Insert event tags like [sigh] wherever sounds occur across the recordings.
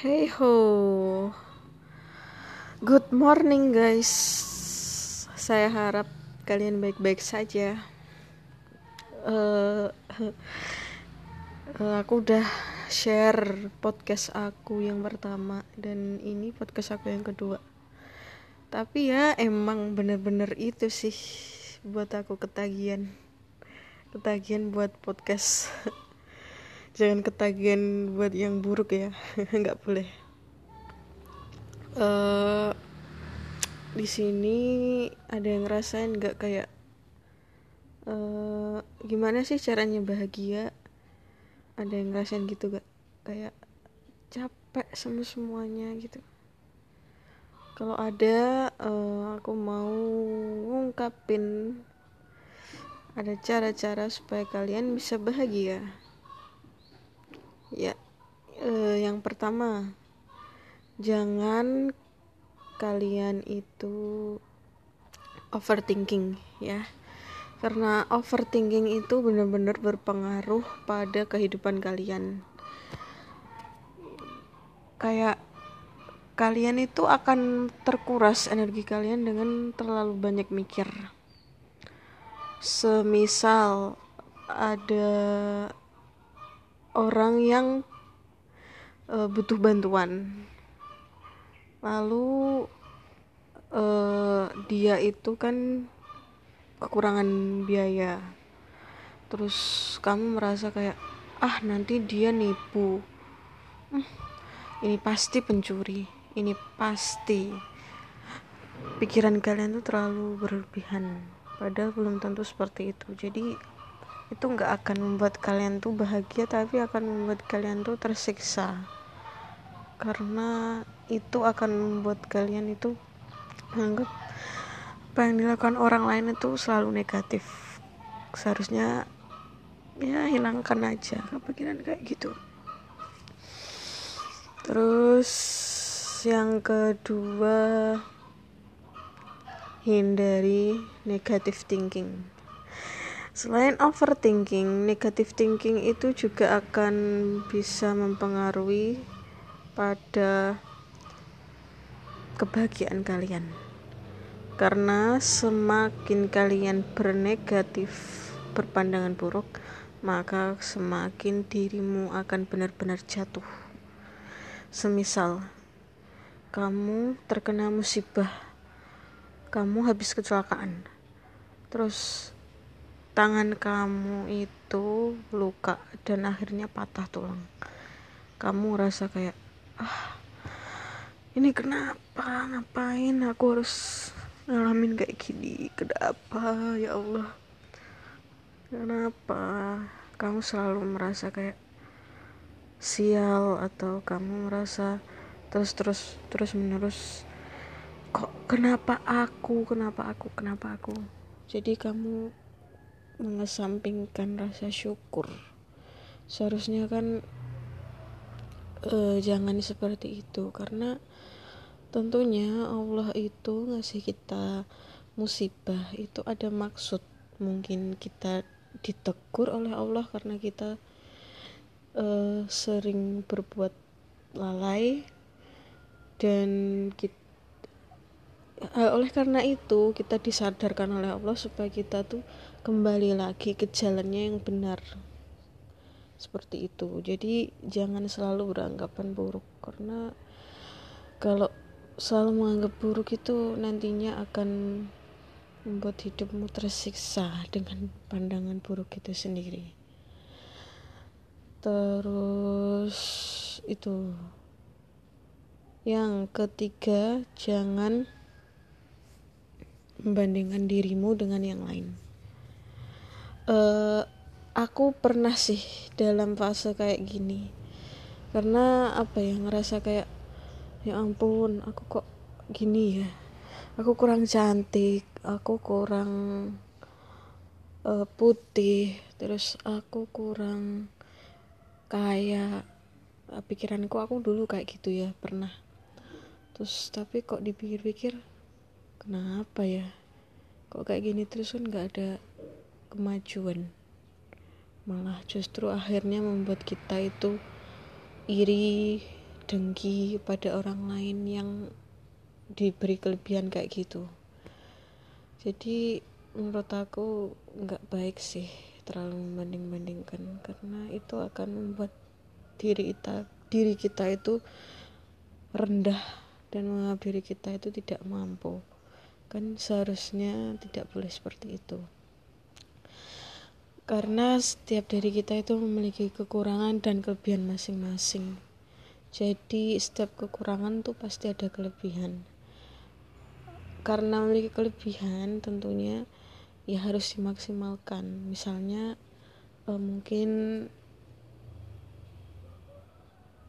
Hey ho, good morning guys. Saya harap kalian baik-baik saja. Uh, uh, aku udah share podcast aku yang pertama dan ini podcast aku yang kedua. Tapi ya emang bener-bener itu sih buat aku ketagihan, ketagihan buat podcast. [laughs] jangan ketagihan buat yang buruk ya. [laughs] Nggak boleh. Uh, di sini ada yang ngerasain nggak kayak uh, gimana sih caranya bahagia? Ada yang ngerasain gitu gak kayak capek sama semuanya gitu. Kalau ada uh, aku mau ngungkapin ada cara-cara supaya kalian bisa bahagia Ya, eh, yang pertama, jangan kalian itu overthinking ya. Karena overthinking itu benar-benar berpengaruh pada kehidupan kalian. Kayak kalian itu akan terkuras energi kalian dengan terlalu banyak mikir. Semisal ada orang yang uh, butuh bantuan. Lalu uh, dia itu kan kekurangan biaya. Terus kamu merasa kayak ah nanti dia nipu. Hmm, ini pasti pencuri. Ini pasti. Pikiran kalian tuh terlalu berlebihan. Padahal belum tentu seperti itu. Jadi itu nggak akan membuat kalian tuh bahagia tapi akan membuat kalian tuh tersiksa. Karena itu akan membuat kalian itu menganggap apa yang dilakukan orang lain itu selalu negatif. Seharusnya ya hilangkan aja kepikiran kayak gitu. Terus yang kedua hindari negative thinking Selain overthinking, negative thinking itu juga akan bisa mempengaruhi pada kebahagiaan kalian. Karena semakin kalian bernegatif, berpandangan buruk, maka semakin dirimu akan benar-benar jatuh. Semisal kamu terkena musibah, kamu habis kecelakaan. Terus tangan kamu itu luka dan akhirnya patah tulang. Kamu rasa kayak ah ini kenapa? Ngapain aku harus ngalamin kayak gini? Kenapa? Ya Allah. Kenapa? Kamu selalu merasa kayak sial atau kamu merasa terus terus terus menerus kok kenapa aku? Kenapa aku? Kenapa aku? Jadi kamu mengesampingkan rasa syukur. Seharusnya kan uh, jangan seperti itu karena tentunya Allah itu ngasih kita musibah. Itu ada maksud. Mungkin kita ditegur oleh Allah karena kita uh, sering berbuat lalai dan kita uh, oleh karena itu kita disadarkan oleh Allah supaya kita tuh kembali lagi ke jalannya yang benar. Seperti itu. Jadi jangan selalu beranggapan buruk. Karena kalau selalu menganggap buruk itu nantinya akan membuat hidupmu tersiksa dengan pandangan buruk itu sendiri. Terus itu. Yang ketiga jangan membandingkan dirimu dengan yang lain. Uh, aku pernah sih dalam fase kayak gini, karena apa ya ngerasa kayak ya ampun aku kok gini ya, aku kurang cantik, aku kurang uh, putih, terus aku kurang kaya. Pikiranku aku dulu kayak gitu ya pernah. Terus tapi kok dipikir-pikir kenapa ya kok kayak gini terus kan nggak ada kemajuan. Malah justru akhirnya membuat kita itu iri dengki pada orang lain yang diberi kelebihan kayak gitu. Jadi menurut aku nggak baik sih terlalu membanding-bandingkan karena itu akan membuat diri kita diri kita itu rendah dan menganggap kita itu tidak mampu. Kan seharusnya tidak boleh seperti itu karena setiap dari kita itu memiliki kekurangan dan kelebihan masing-masing. Jadi setiap kekurangan tuh pasti ada kelebihan. Karena memiliki kelebihan tentunya ya harus dimaksimalkan. Misalnya uh, mungkin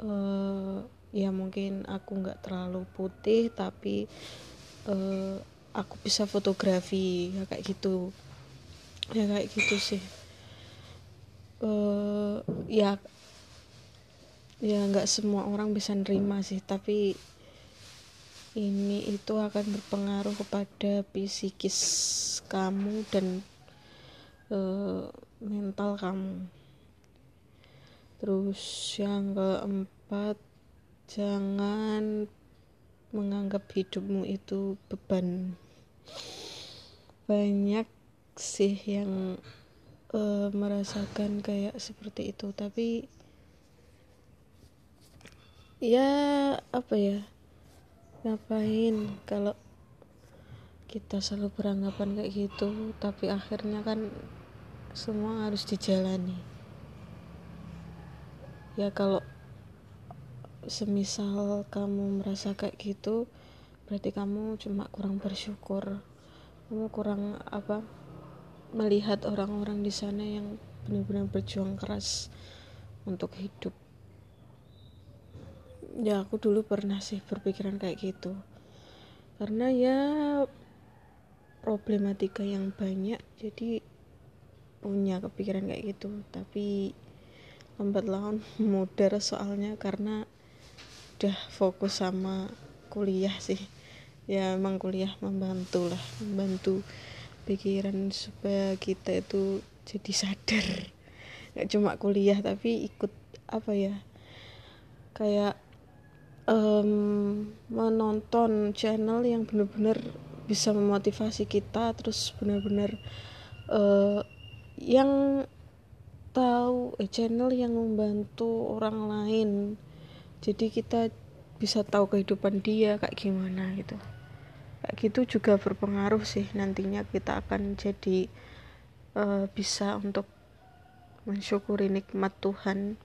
uh, ya mungkin aku nggak terlalu putih tapi uh, aku bisa fotografi ya kayak gitu. Ya kayak gitu sih uh, ya ya nggak semua orang bisa nerima sih tapi ini itu akan berpengaruh kepada psikis kamu dan uh, mental kamu. Terus yang keempat jangan menganggap hidupmu itu beban. Banyak sih yang uh, merasakan kayak seperti itu. Tapi ya apa ya ngapain kalau kita selalu beranggapan kayak gitu tapi akhirnya kan semua harus dijalani. Ya kalau semisal kamu merasa kayak gitu berarti kamu cuma kurang bersyukur. Kamu kurang apa melihat orang-orang di sana yang benar-benar berjuang keras untuk hidup. Ya aku dulu pernah sih berpikiran kayak gitu. Karena ya problematika yang banyak jadi punya kepikiran kayak gitu. Tapi lambat laun [laughs] mudah soalnya karena udah fokus sama kuliah sih. Ya emang kuliah membantu lah membantu pikiran supaya kita itu jadi sadar. Nggak cuma kuliah tapi ikut apa ya kayak um, menonton channel yang benar-benar bisa memotivasi kita terus benar-benar uh, yang tahu eh, channel yang membantu orang lain. Jadi kita bisa tahu kehidupan dia kayak gimana gitu kayak gitu juga berpengaruh sih nantinya kita akan jadi uh, bisa untuk mensyukuri nikmat Tuhan.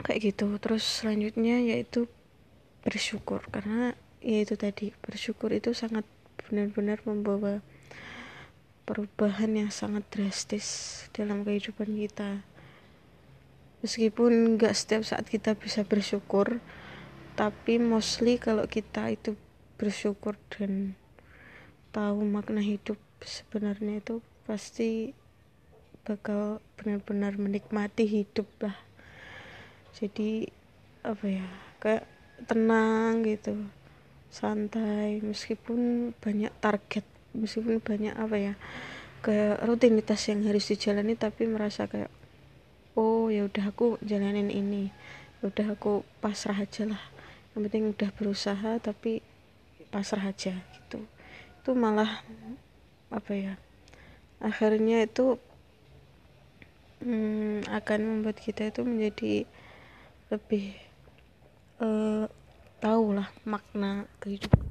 Kayak gitu. Terus selanjutnya yaitu bersyukur. Karena yaitu tadi bersyukur itu sangat benar-benar membawa perubahan yang sangat drastis dalam kehidupan kita. Meskipun nggak setiap saat kita bisa bersyukur tapi mostly kalau kita itu bersyukur dan tahu makna hidup sebenarnya itu pasti bakal benar-benar menikmati hidup lah. Jadi apa ya kayak tenang gitu santai meskipun banyak target meskipun banyak apa ya kayak rutinitas yang harus dijalani tapi merasa kayak oh ya udah aku jalanin ini ya udah aku pasrah aja lah. Yang penting udah berusaha tapi pasrah aja gitu. Itu malah apa ya akhirnya itu hmm, akan membuat kita itu menjadi lebih uh, tahu lah makna kehidupan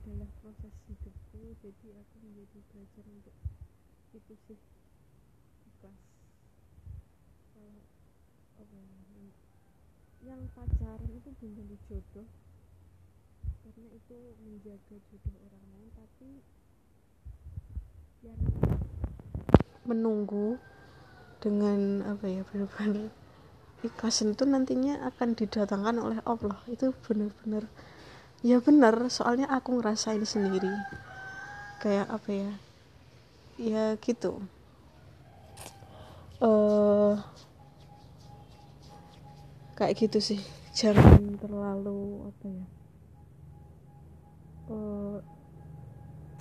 adalah proses hidupku jadi aku menjadi belajar untuk itu sih ikhlas. Kalau ya, yang pacaran itu belum tentu jodoh karena itu menjaga jodoh orang lain tapi yang menunggu dengan apa ya benar-benar ikhlas itu nantinya akan didatangkan oleh Allah. Itu benar-benar ya benar soalnya aku ngerasain sendiri. Kayak apa ya? Ya gitu. Uh, kayak gitu sih. Jangan terlalu apa ya? Uh,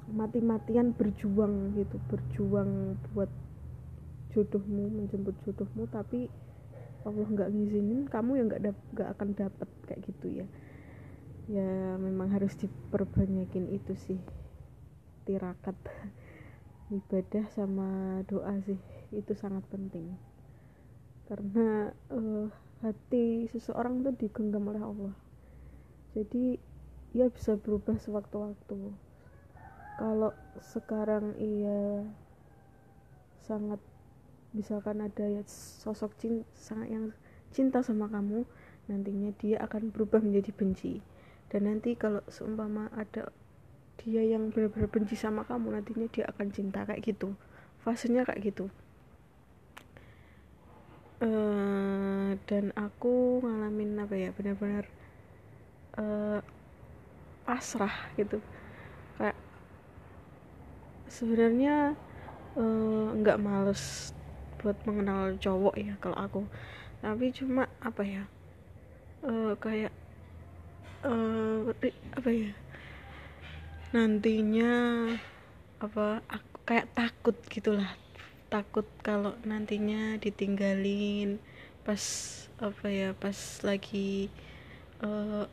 mati-matian berjuang gitu berjuang buat jodohmu menjemput jodohmu tapi Allah nggak ngizinin kamu yang nggak nggak akan dapet kayak gitu ya ya memang harus diperbanyakin itu sih. Tirakat [laughs] ibadah sama doa sih itu sangat penting. Karena uh, hati seseorang tuh digenggam oleh Allah. Jadi ia bisa berubah sewaktu-waktu. Kalau sekarang ia sangat misalkan ada ya sosok cinta yang cinta sama kamu nantinya dia akan berubah menjadi benci dan nanti kalau seumpama ada dia yang benar-benar benci sama kamu nantinya dia akan cinta kayak gitu. Fasenya kayak gitu. Uh, dan aku ngalamin apa ya benar-benar uh, pasrah gitu. Kayak sebenarnya uh, nggak males buat mengenal cowok ya kalau aku. Tapi cuma apa ya uh, kayak uh, apa ya? Nantinya apa aku kayak takut gitulah. Takut kalau nantinya ditinggalin pas apa ya pas lagi uh,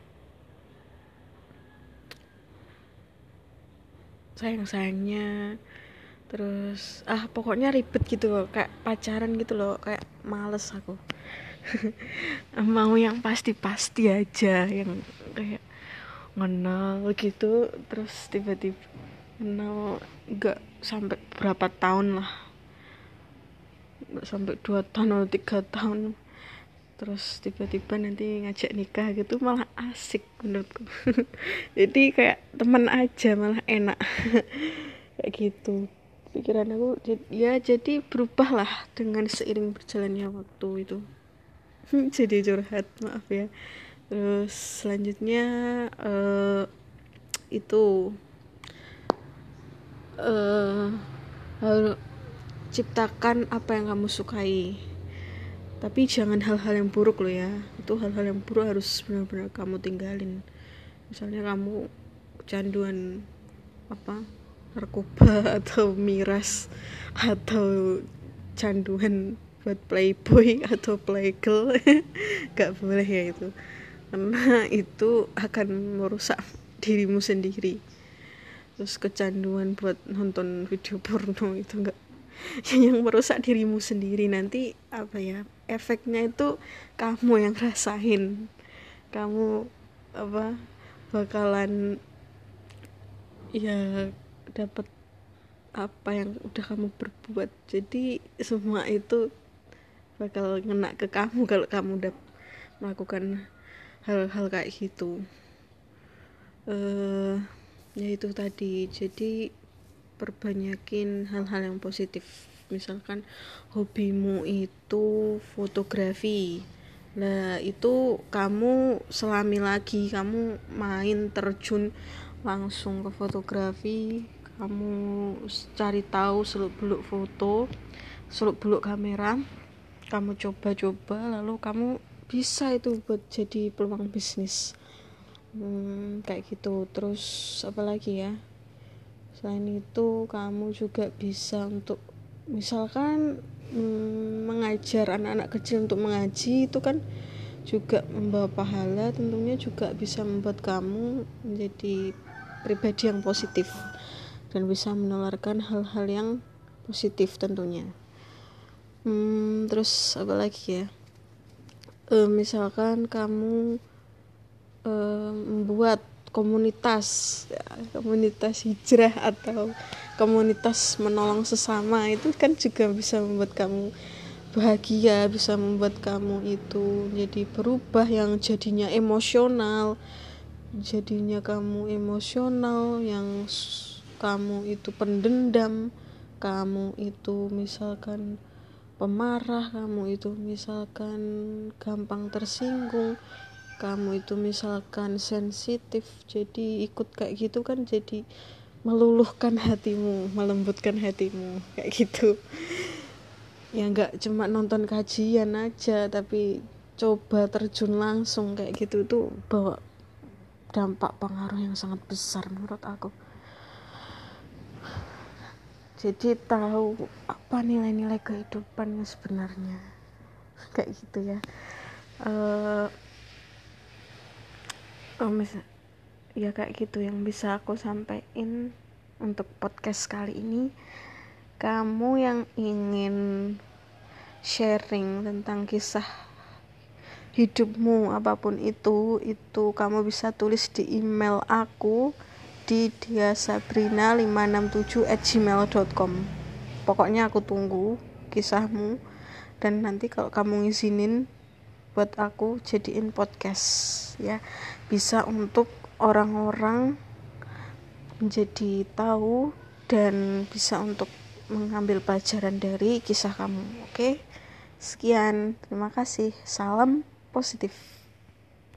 sayang sayangnya terus ah pokoknya ribet gitu loh kayak pacaran gitu loh kayak males aku. [laughs] Mau yang pasti-pasti aja yang kayak kenal gitu terus tiba-tiba kenal gak sampai berapa tahun lah. Gak sampai dua tahun atau tiga tahun. Terus tiba-tiba nanti ngajak nikah gitu malah asik menurutku. [laughs] Jadi kayak teman aja malah enak. [laughs] Kayak gitu. Pikiran aku ya jadi berubah lah dengan seiring berjalannya waktu itu. [laughs] Jadi curhat maaf ya terus selanjutnya uh, itu uh, ciptakan apa yang kamu sukai. Tapi jangan hal-hal yang buruk loh ya. Itu hal-hal yang buruk harus benar-benar kamu tinggalin. Misalnya kamu kecanduan apa narkoba [laughs] atau miras atau canduan buat playboy atau playgirl [laughs] gak boleh ya itu karena [laughs] itu akan merusak dirimu sendiri. Terus kecanduan buat nonton video porno itu enggak. [laughs] Yang merusak dirimu sendiri. Nanti apa ya efeknya itu kamu yang rasain. Kamu apa bakalan ya dapat apa yang udah kamu berbuat. Jadi semua itu bakal ngena ke kamu kalau kamu udah melakukan hal-hal kayak gitu. Uh, ya itu tadi. Jadi perbanyakin hal-hal yang positif. Misalkan hobimu itu fotografi. Nah, itu kamu selami lagi. Kamu main terjun langsung ke fotografi. Kamu cari tahu seluk beluk foto seluk beluk kamera. Kamu coba-coba lalu kamu bisa itu buat jadi peluang bisnis. Hmm, kayak gitu. Terus apa lagi ya? Selain itu kamu juga bisa untuk misalkan hmm, mengajar anak-anak kecil untuk mengaji itu kan juga membawa pahala tentunya juga bisa membuat kamu menjadi pribadi yang positif dan bisa menularkan hal-hal yang positif tentunya. Hmm, terus apa lagi ya e, misalkan kamu e, membuat komunitas ya, komunitas hijrah atau komunitas menolong sesama itu kan juga bisa membuat kamu bahagia bisa membuat kamu itu jadi berubah yang jadinya emosional jadinya kamu emosional yang kamu itu pendendam kamu itu misalkan pemarah kamu itu. Misalkan gampang tersinggung kamu itu misalkan sensitif jadi ikut kayak gitu kan jadi meluluhkan hatimu melembutkan hatimu kayak gitu. Ya nggak cuma nonton kajian aja tapi coba terjun langsung kayak gitu tuh bawa dampak pengaruh yang sangat besar menurut aku jadi tahu apa nilai-nilai kehidupan sebenarnya. [laughs] Kayak gitu ya. Uh, oh mis ya kayak gitu yang bisa aku sampaikan untuk podcast kali ini. Kamu yang ingin sharing tentang kisah hidupmu apa pun itu itu kamu bisa tulis di email aku di diasabrina567 at gmail.com pokoknya aku tunggu kisahmu dan nanti kalau kamu ngizinin buat aku jadiin podcast ya. Bisa untuk orang-orang menjadi tahu dan bisa untuk mengambil pelajaran dari kisah kamu oke? Sekian terima kasih. Salam positif